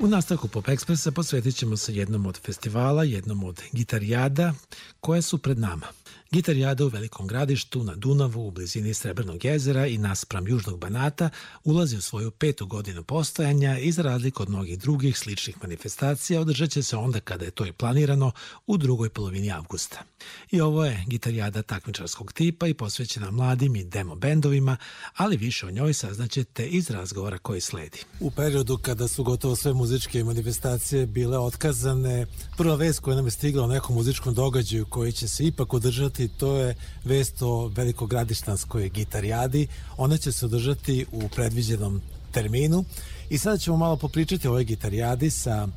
U nastavku Pop Ekspresa posvetit ćemo se jednom od festivala, jednom od gitarijada koje su pred nama. Gitarijada u Velikom gradištu na Dunavu u blizini Srebrnog jezera i naspram Južnog Banata ulazi u svoju petu godinu postojanja i za razliku od mnogih drugih sličnih manifestacija održat će se onda kada je to i planirano u drugoj polovini avgusta. I ovo je gitarijada takmičarskog tipa i posvećena mladim i demo bendovima, ali više o njoj saznaćete iz razgovora koji sledi. U periodu kada su gotovo sve muzičke manifestacije bile otkazane, prva vest koja nam je stigla o nekom muzičkom događaju koji će se ipak održati, to je vest o velikogradištanskoj gitarijadi. Ona će se održati u predviđenom terminu i sada ćemo malo popričati o ovoj gitarijadi sa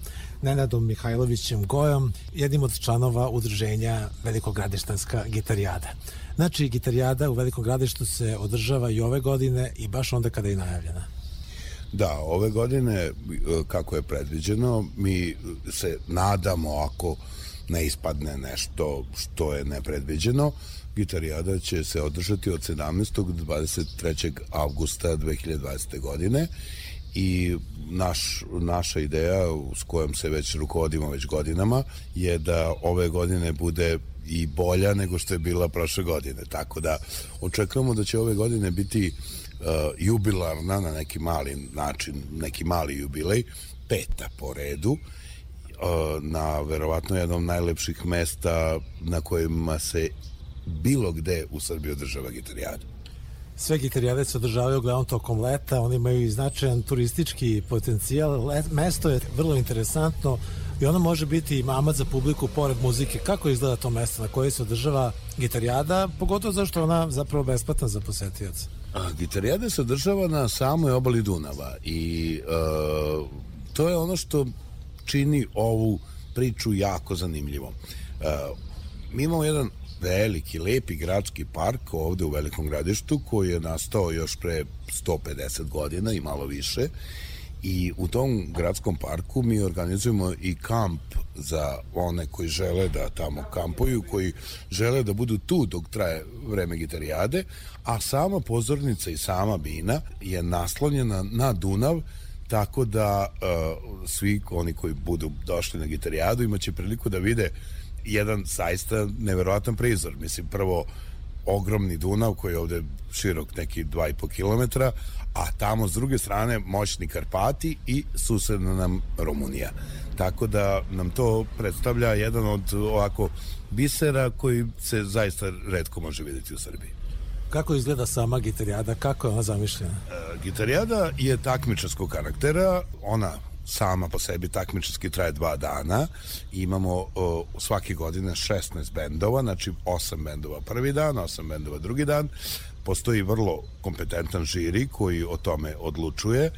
Nenadom Mihajlovićem Gojom, jednim od članova udruženja Velikogradištanska gitarijada. Znači, gitarijada u Velikom gradištu se održava i ove godine i baš onda kada je najavljena. Da, ove godine, e, kako je predviđeno, mi se nadamo ako ne ispadne nešto što je nepredviđeno, gitarijada će se održati od 17. do 23. avgusta 2020. godine i naš, naša ideja s kojom se već rukovodimo već godinama je da ove godine bude i bolja nego što je bila prošle godine. Tako da očekujemo da će ove godine biti uh, jubilarna na neki mali način, neki mali jubilej, peta po redu, uh, na verovatno jednom najlepših mesta na kojima se bilo gde u Srbiji održava gitarijada. Sve gitarijade se održavaju uglavnom tokom leta, oni imaju i značajan turistički potencijal, Let, mesto je vrlo interesantno i ono može biti i mamac za publiku pored muzike. Kako izgleda to mesto na koje se održava gitarijada, pogotovo zašto ona zapravo besplatna za posetioca? A, gitarijada se održava na samoj obali Dunava i uh, to je ono što čini ovu priču jako zanimljivom. Uh, mi imamo jedan veliki, lepi gradski park ovde u Velikom gradištu koji je nastao još pre 150 godina i malo više i u tom gradskom parku mi organizujemo i kamp za one koji žele da tamo kampuju, koji žele da budu tu dok traje vreme gitarijade, a sama pozornica i sama bina je naslonjena na Dunav tako da uh, svi oni koji budu došli na gitarijadu imaće priliku da vide jedan zaista neverovatan prizor. Mislim, prvo ogromni Dunav koji je ovde širok neki 2,5 km, a tamo s druge strane moćni Karpati i susedna nam Rumunija. Tako da nam to predstavlja jedan od ovako bisera koji se zaista redko može videti u Srbiji. Kako izgleda sama gitarijada? Kako je ona zamišljena? E, gitarijada je takmičarskog karaktera. Ona sama po sebi takmičarski traje dva dana. Imamo o, svake godine 16 bendova, znači 8 bendova prvi dan, 8 bendova drugi dan. Postoji vrlo kompetentan žiri koji o tome odlučuje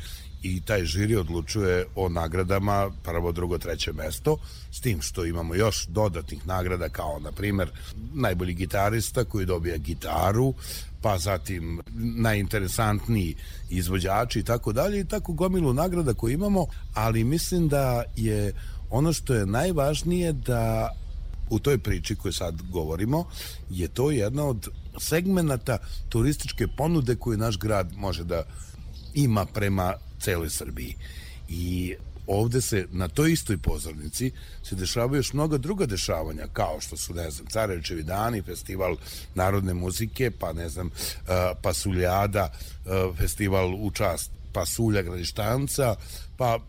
i taj žiri odlučuje o nagradama prvo, drugo, treće mesto s tim što imamo još dodatnih nagrada kao na primer najbolji gitarista koji dobija gitaru pa zatim najinteresantniji izvođači i tako dalje i tako gomilu nagrada koju imamo ali mislim da je ono što je najvažnije da u toj priči koju sad govorimo je to jedna od segmenata turističke ponude koju naš grad može da ima prema celoj Srbiji. I ovde se na toj istoj pozornici se dešavaju još mnoga druga dešavanja kao što su ne znam Carevčevi dani, festival narodne muzike, pa ne znam uh, Pasuljada, uh, festival u čast Pasulja Gradištanca, pa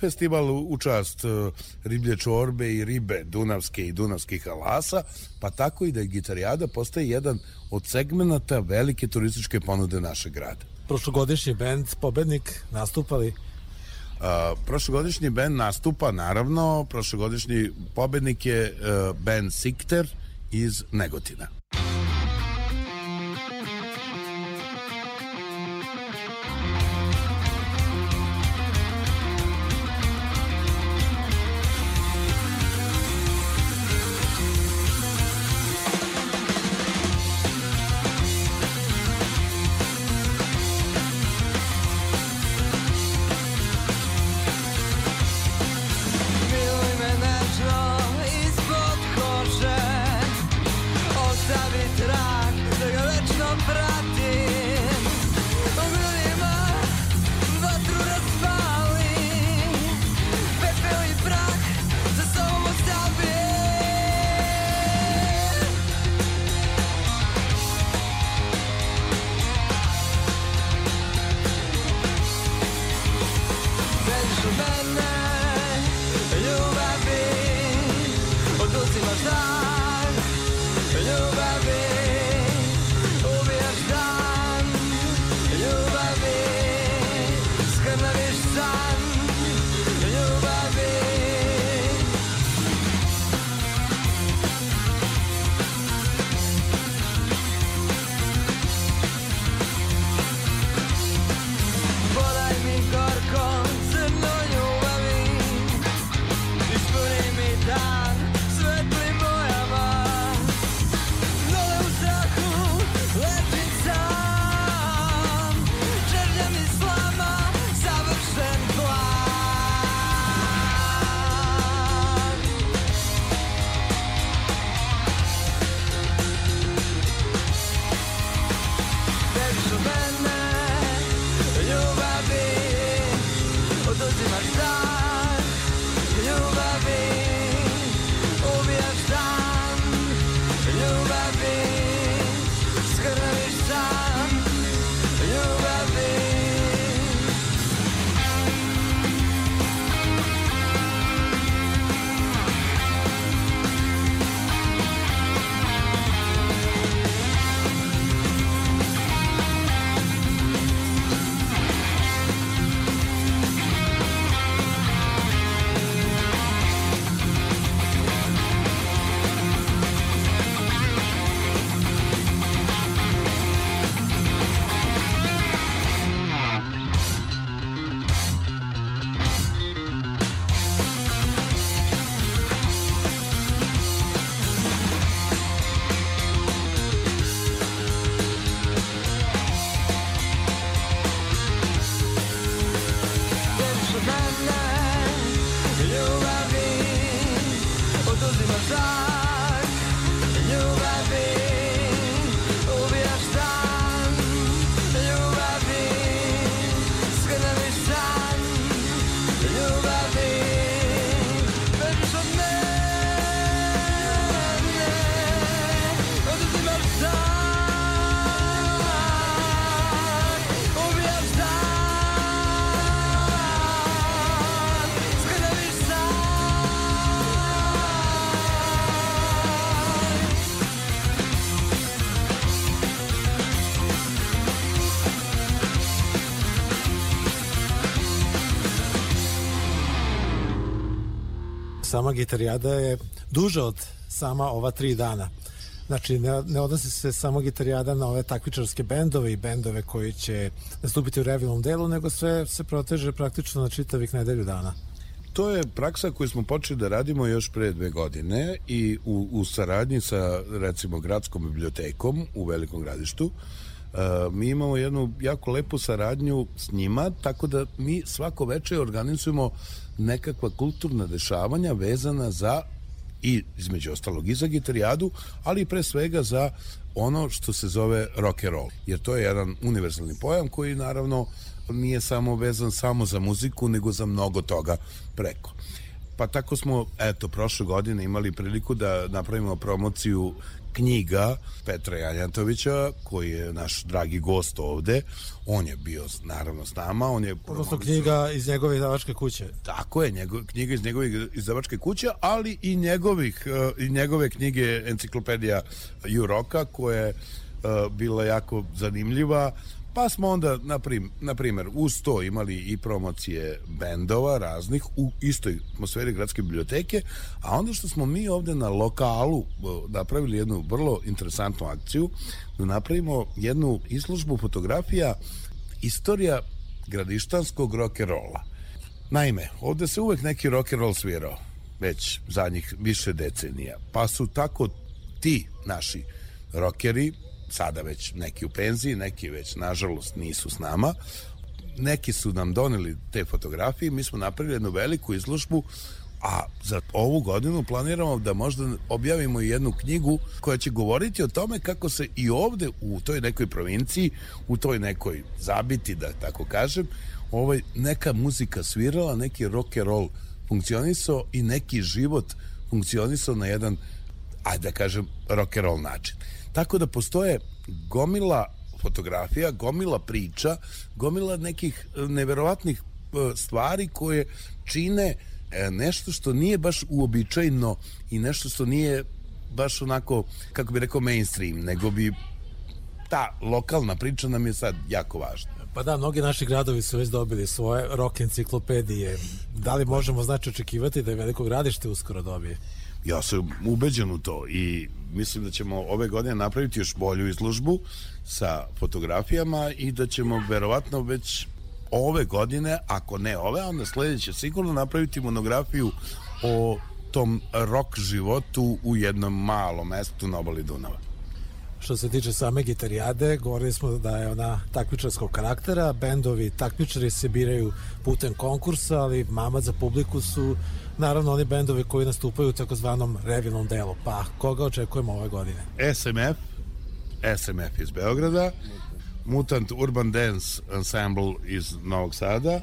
festival u čast uh, riblje čorbe i ribe Dunavske i Dunavskih alasa, pa tako i da je gitarijada postaje jedan od segmenata velike turističke ponude našeg grada prošlogodišnji bend Pobednik nastupali? Uh, prošlogodišnji bend nastupa, naravno, prošlogodišnji pobednik je uh, band Sikter iz Negotina. Sama gitarijada je duža od sama ova tri dana. Znači, ne, ne odnosi se samo gitarijada na ove takvičarske bendove i bendove koji će nastupiti u revilnom delu, nego sve se proteže praktično na čitavih nedelju dana. To je praksa koju smo počeli da radimo još pre dve godine i u, u saradnji sa, recimo, gradskom bibliotekom u Velikom gradištu, mi imamo jednu jako lepu saradnju s njima, tako da mi svako veče organizujemo nekakva kulturna dešavanja vezana za i između ostalog i za gitarijadu, ali pre svega za ono što se zove rock and roll. Jer to je jedan univerzalni pojam koji naravno nije samo vezan samo za muziku, nego za mnogo toga preko. Pa tako smo, eto, prošle godine imali priliku da napravimo promociju knjiga Petra Janjatovića, koji je naš dragi gost ovde. On je bio, naravno, s nama. On je Odnosno knjiga iz njegove izdavačke kuće. Tako je, njegov, knjiga iz njegove izdavačke kuće, ali i njegovih, uh, i njegove knjige enciklopedija Juroka, koja je uh, bila jako zanimljiva Pa smo onda, na primer, uz to imali i promocije bendova raznih u istoj atmosferi gradske biblioteke, a onda što smo mi ovde na lokalu napravili jednu vrlo interesantnu akciju, da napravimo jednu izložbu fotografija istorija gradištanskog rock'n'rolla. Naime, ovde se uvek neki rock'n'roll svirao, već zadnjih više decenija, pa su tako ti naši rokeri sada već neki u penziji, neki već nažalost nisu s nama. Neki su nam doneli te fotografije, mi smo napravili jednu veliku izložbu a za ovu godinu planiramo da možda objavimo jednu knjigu koja će govoriti o tome kako se i ovde u toj nekoj provinciji, u toj nekoj zabiti, da tako kažem, ovaj, neka muzika svirala, neki rock and roll funkcionisao i neki život funkcionisao na jedan, ajde da kažem, rock and roll način. Tako da postoje gomila fotografija, gomila priča, gomila nekih neverovatnih stvari koje čine e, nešto što nije baš uobičajno i nešto što nije baš onako, kako bi rekao, mainstream, nego bi ta lokalna priča nam je sad jako važna. Pa da, mnogi naši gradovi su već dobili svoje rock enciklopedije. Da li možemo znači očekivati da je veliko gradište uskoro dobije? Ja sam ubeđen u to i mislim da ćemo ove godine napraviti još bolju izložbu sa fotografijama i da ćemo verovatno već ove godine, ako ne ove, onda sledeće sigurno napraviti monografiju o tom rock životu u jednom malom mestu na obali Dunava. Što se tiče same gitarijade, govorili smo da je ona takmičarskog karaktera, bendovi takmičari se biraju putem konkursa, ali mama za publiku su naravno oni bendovi koji nastupaju u takozvanom revilnom delu. Pa koga očekujemo ove godine? SMF, SMF iz Beograda, Mutant Urban Dance Ensemble iz Novog Sada,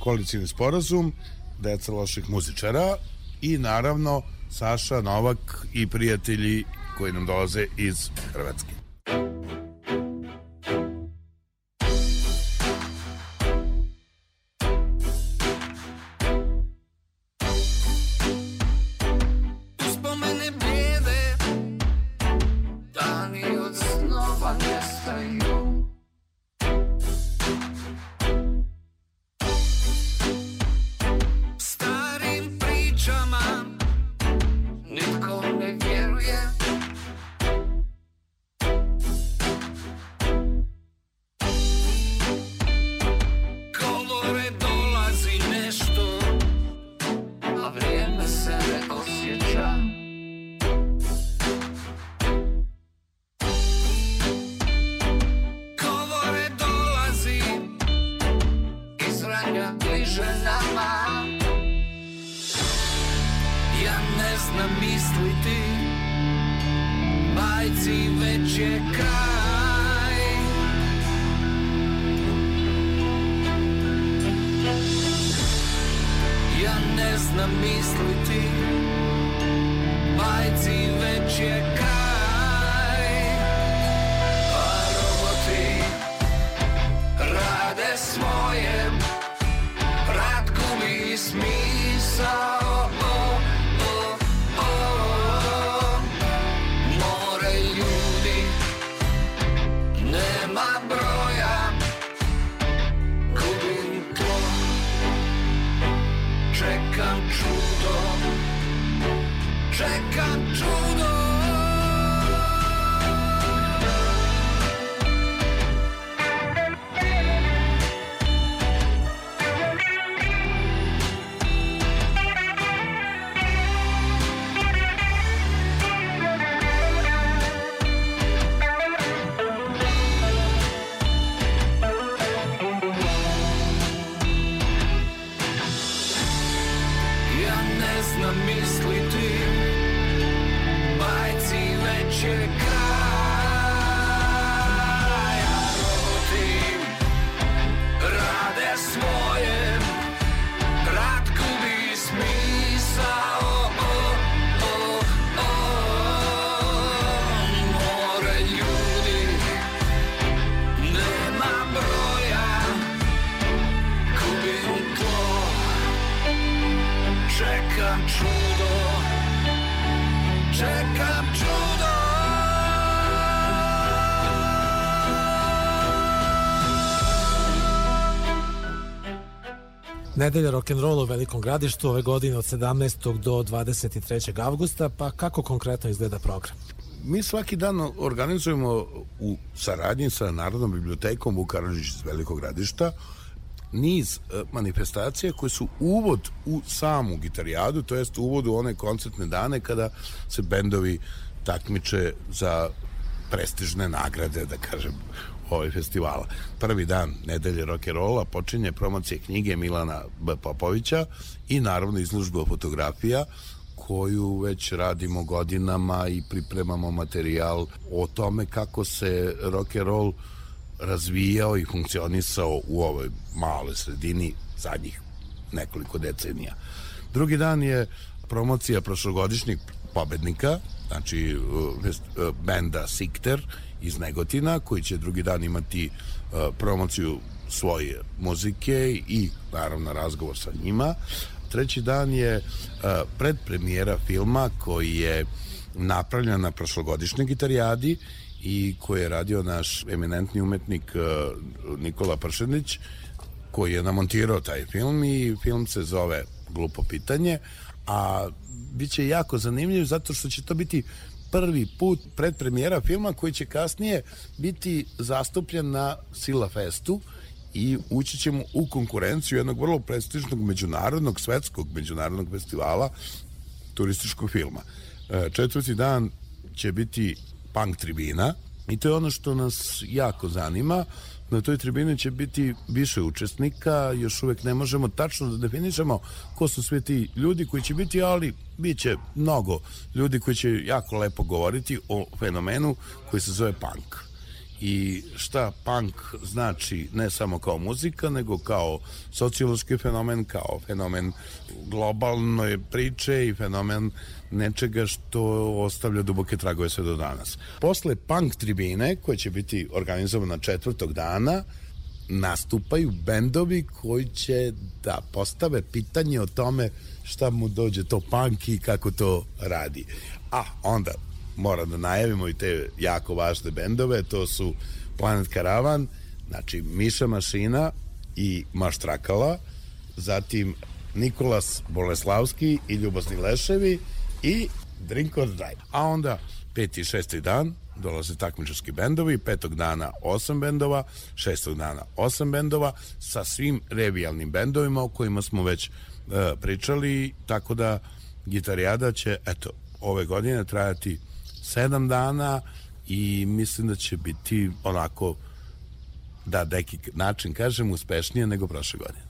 koalicijni sporazum, deca loših muzičara i naravno Saša Novak i prijatelji koji nam dolaze iz Hrvatske. će Ja ne znam misliti Nedelja rock'n'rolla u Velikom gradištu ove godine od 17. do 23. avgusta, pa kako konkretno izgleda program? Mi svaki dan organizujemo u saradnji sa Narodnom bibliotekom u Karadžić iz Velikog gradišta niz e, manifestacija koje su uvod u samu gitarijadu, to jest uvod u one koncertne dane kada se bendovi takmiče za prestižne nagrade, da kažem, ovaj festivala. Prvi dan nedelje rock'n'rolla počinje promocija knjige Milana B. Popovića i naravno izlužba fotografija koju već radimo godinama i pripremamo materijal o tome kako se rock and roll razvijao i funkcionisao u ovoj maloj sredini zadnjih nekoliko decenija. Drugi dan je promocija prošlogodišnjih pobednika, znači uh, benda Sikter iz Negotina, koji će drugi dan imati uh, promociju svoje muzike i naravno razgovor sa njima. Treći dan je predpremijera filma koji je napravljen na prošlogodišnjoj gitarijadi i koji je radio naš eminentni umetnik uh, Nikola Pršenić koji je namontirao taj film i film se zove Glupo pitanje, a bit će jako zanimljiv zato što će to biti prvi put predpremijera filma koji će kasnije biti zastupljen na Sila Festu i ući ćemo u konkurenciju jednog vrlo prestižnog međunarodnog, svetskog međunarodnog festivala turističkog filma. E, četvrti dan će biti punk tribina i to je ono što nas jako zanima. Na toj tribini će biti više učesnika, još uvek ne možemo tačno da definišemo ko su sve ti ljudi koji će biti, ali bit će mnogo ljudi koji će jako lepo govoriti o fenomenu koji se zove punk. I šta punk znači ne samo kao muzika, nego kao sociološki fenomen, kao fenomen globalne priče i fenomen nečega što ostavlja duboke tragove sve do danas. Posle punk tribine, koja će biti organizovana četvrtog dana, nastupaju bendovi koji će da postave pitanje o tome šta mu dođe to punk i kako to radi. A onda mora da najavimo i te jako važne bendove, to su Planet Karavan, znači Miša Mašina i Maštrakala, zatim Nikolas Boleslavski i Ljubosni Leševi i Drink or Drive. A onda peti i šesti dan dolaze takmičarski bendovi, petog dana osam bendova, šestog dana osam bendova sa svim revijalnim bendovima o kojima smo već uh, pričali, tako da gitarijada će, eto, ove godine trajati sedam dana i mislim da će biti onako da neki način kažem uspešnije nego prošle godine.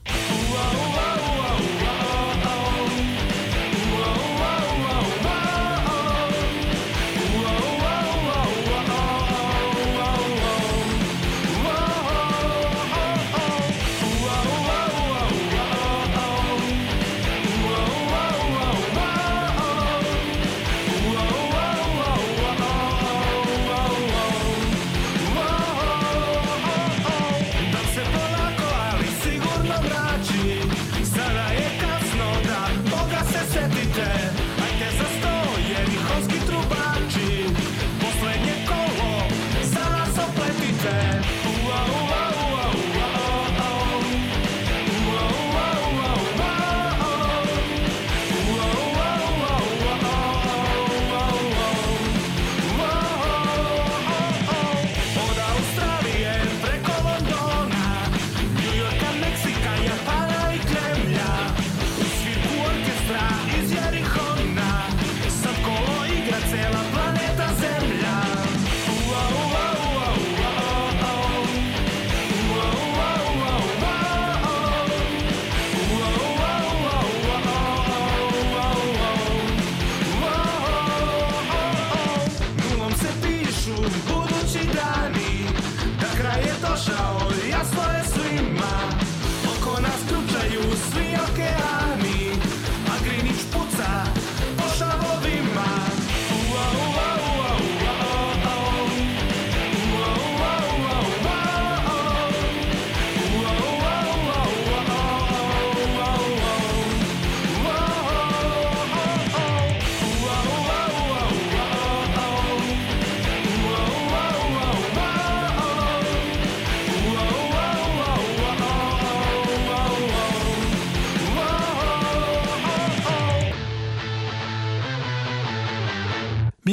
show.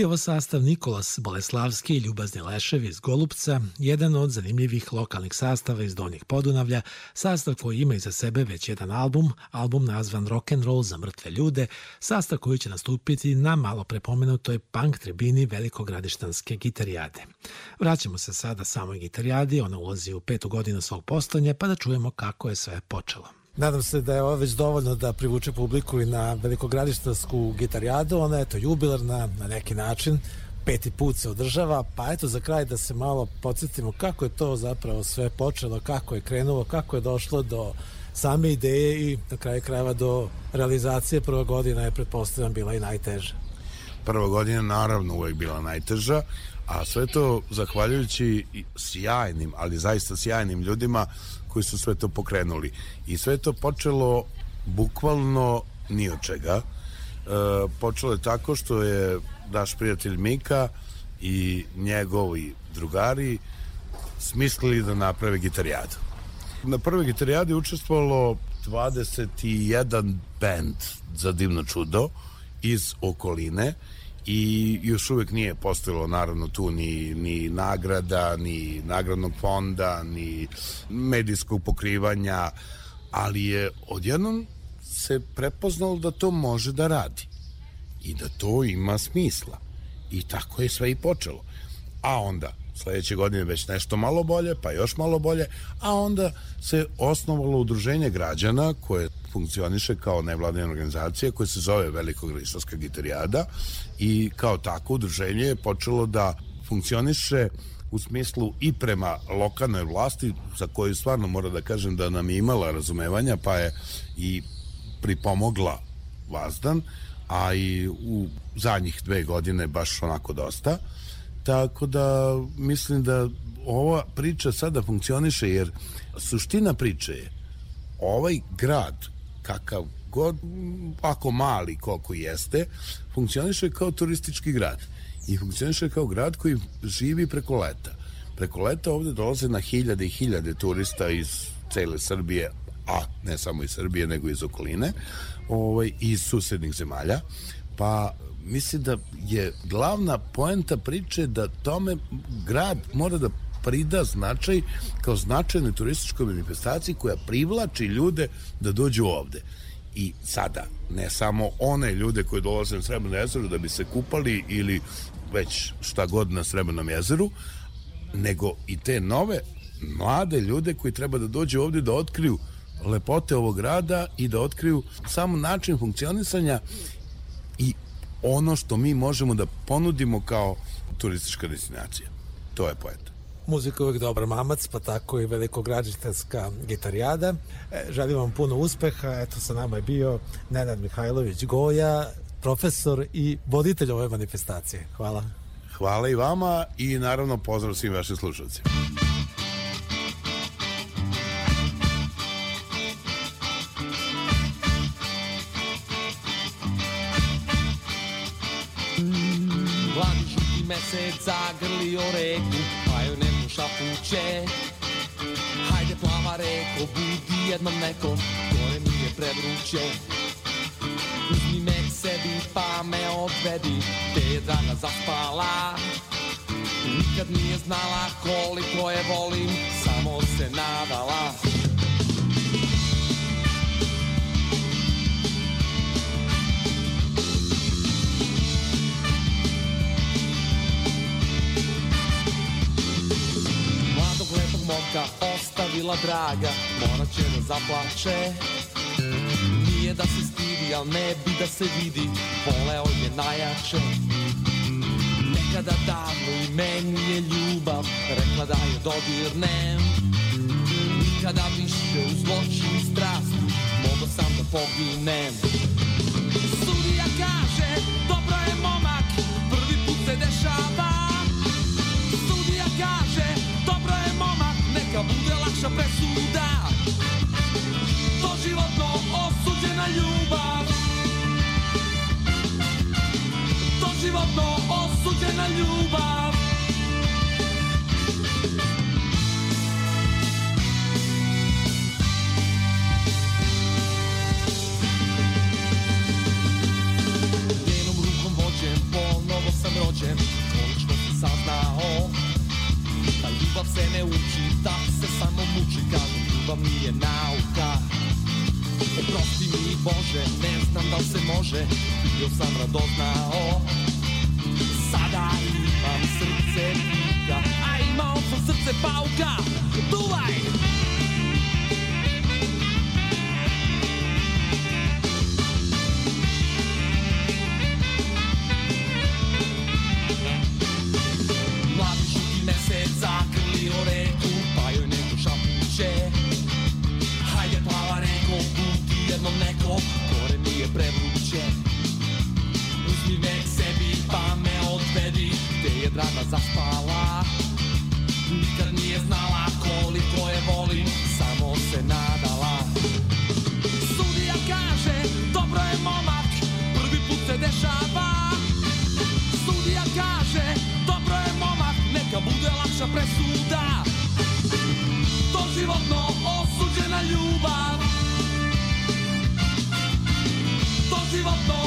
Bio sastav Nikolas Boleslavski i Ljubazni Lešev iz Golubca, jedan od zanimljivih lokalnih sastava iz Donjih Podunavlja, sastav koji ima iza sebe već jedan album, album nazvan Rock and Roll za mrtve ljude, sastav koji će nastupiti na malo prepomenutoj punk tribini Velikogradištanske gitarijade. Vraćamo se sada samoj gitarijadi, ona ulazi u petu godinu svog postojanja, pa da čujemo kako je sve počelo. Nadam se da je ovo već dovoljno da privuče publiku i na velikogradištarsku gitarijadu. Ona je to jubilarna na neki način, peti put se održava, pa eto za kraj da se malo podsjetimo kako je to zapravo sve počelo, kako je krenulo, kako je došlo do same ideje i na kraju krajeva do realizacije prva godina je pretpostavljam bila i najteža. Prva godina naravno uvek bila najteža, A sve to zahvaljujući sjajnim, ali zaista sjajnim ljudima koji su sve to pokrenuli. I sve to počelo bukvalno ni od čega. E, počelo je tako što je naš prijatelj Mika i njegovi drugari smislili da naprave gitarijadu. Na prvoj gitarijadi učestvovalo 21 band za divno čudo iz okoline i još uvek nije postojalo naravno tu ni, ni nagrada, ni nagradnog fonda, ni medijskog pokrivanja, ali je odjednom se prepoznalo da to može da radi i da to ima smisla. I tako je sve i počelo. A onda sledeće godine već nešto malo bolje, pa još malo bolje, a onda se osnovalo udruženje građana koje funkcioniše kao nevladina organizacija koja se zove Velikog Hristovska gitarijada i kao tako udruženje je počelo da funkcioniše u smislu i prema lokalnoj vlasti za koju stvarno mora da kažem da nam je imala razumevanja pa je i pripomogla Vazdan a i u zadnjih dve godine baš onako dosta. Tako da mislim da ova priča sada funkcioniše jer suština priče je ovaj grad kakav god, ako mali koliko jeste, funkcioniše kao turistički grad. I funkcioniše kao grad koji živi preko leta. Preko leta ovde dolaze na hiljade i hiljade turista iz cele Srbije, a ne samo iz Srbije, nego iz okoline, ovaj, iz susednih zemalja. Pa mislim da je glavna poenta priče da tome grad mora da prida značaj kao značajnoj turističkoj manifestaciji koja privlači ljude da dođu ovde. I sada, ne samo one ljude koji dolaze na Srebrno jezero da bi se kupali ili već šta god na Srebrnom jezeru, nego i te nove mlade ljude koji treba da dođu ovde da otkriju lepote ovog grada i da otkriju samo način funkcionisanja i ono što mi možemo da ponudimo kao turistička destinacija. To je poeta. Muzika je uvijek dobar mamac, pa tako i velikograditeljska gitarijada. E, želim vam puno uspeha. Eto, sa nama je bio Nenad Mihajlović Goja, profesor i voditelj ove manifestacije. Hvala. Hvala i vama i naravno pozdrav svim vašim slušalcima. mesec zagrlio reku, šapuće. Hajde plava reko, budi jednom nekom, gore mi je prevruće. Uzmi me k sebi pa me odvedi, te je draga zaspala. Nikad nije znala koliko je volim, samo se nadala. Draga Morat će da zaplače. Nije da se stidi, al ne bi da se vidi. Voleo je najjače. Nekada davno i meni je ljubav. Rekla da je dodirnem Nikada više u zločin strast. Mogo sam da poginem. Sudija kaže, dobro osuđena ljubav zaspala Nikad nije znala koliko je volim Samo se nadala. Sudija kaže dobro je momak Prvi put se dešava. Sudija kaže dobro je momak Neka bude lakša presuda. Doživotno osuđena ljubav. Doživotno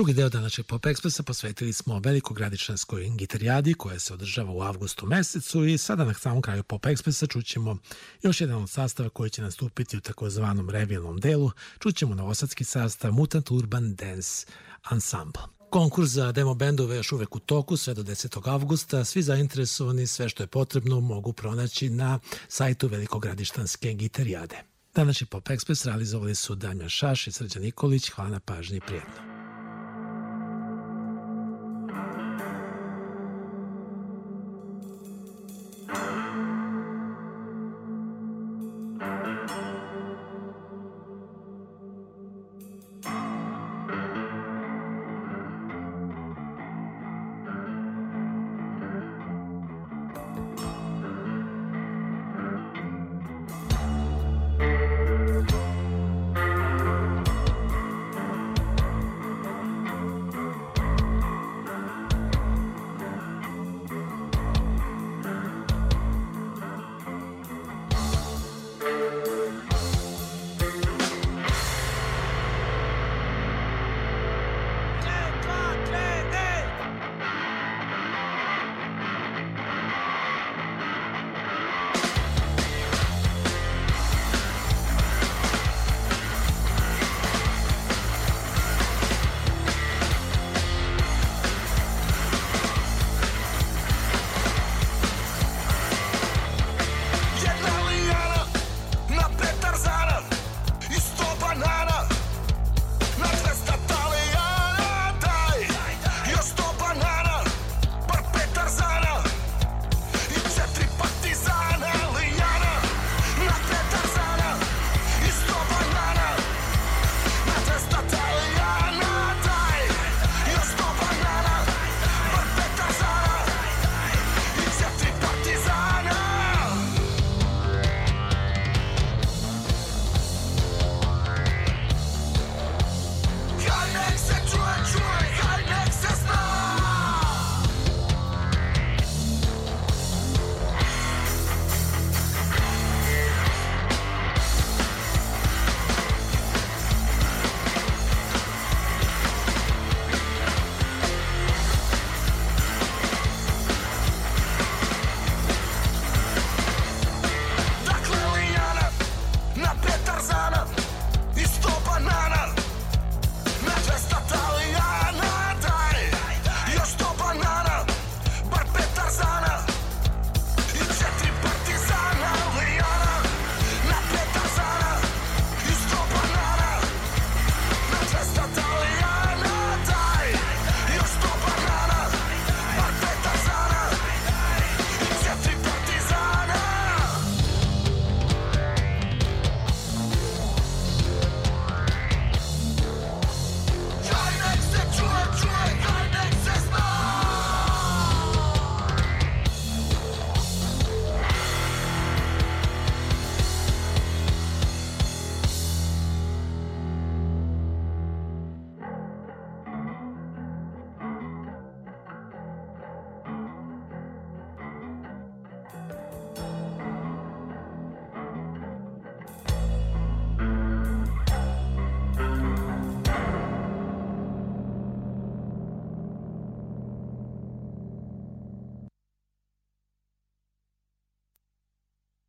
Drugi deo današnjeg Pop Ekspresa posvetili smo velikogradičanskoj gitarijadi koja se održava u avgustu mesecu i sada na samom kraju Pop Ekspresa čućemo još jedan od sastava koji će nastupiti u takozvanom revijalnom delu. Čućemo novosadski sastav Mutant Urban Dance Ensemble. Konkurs za demo bendove još uvek u toku sve do 10. avgusta. Svi zainteresovani sve što je potrebno mogu pronaći na sajtu Velikogradištanske gitarijade. Današnji Pop Express realizovali su Damjan Šaš i Srđan Nikolić. Hvala na pažnji i prijetno.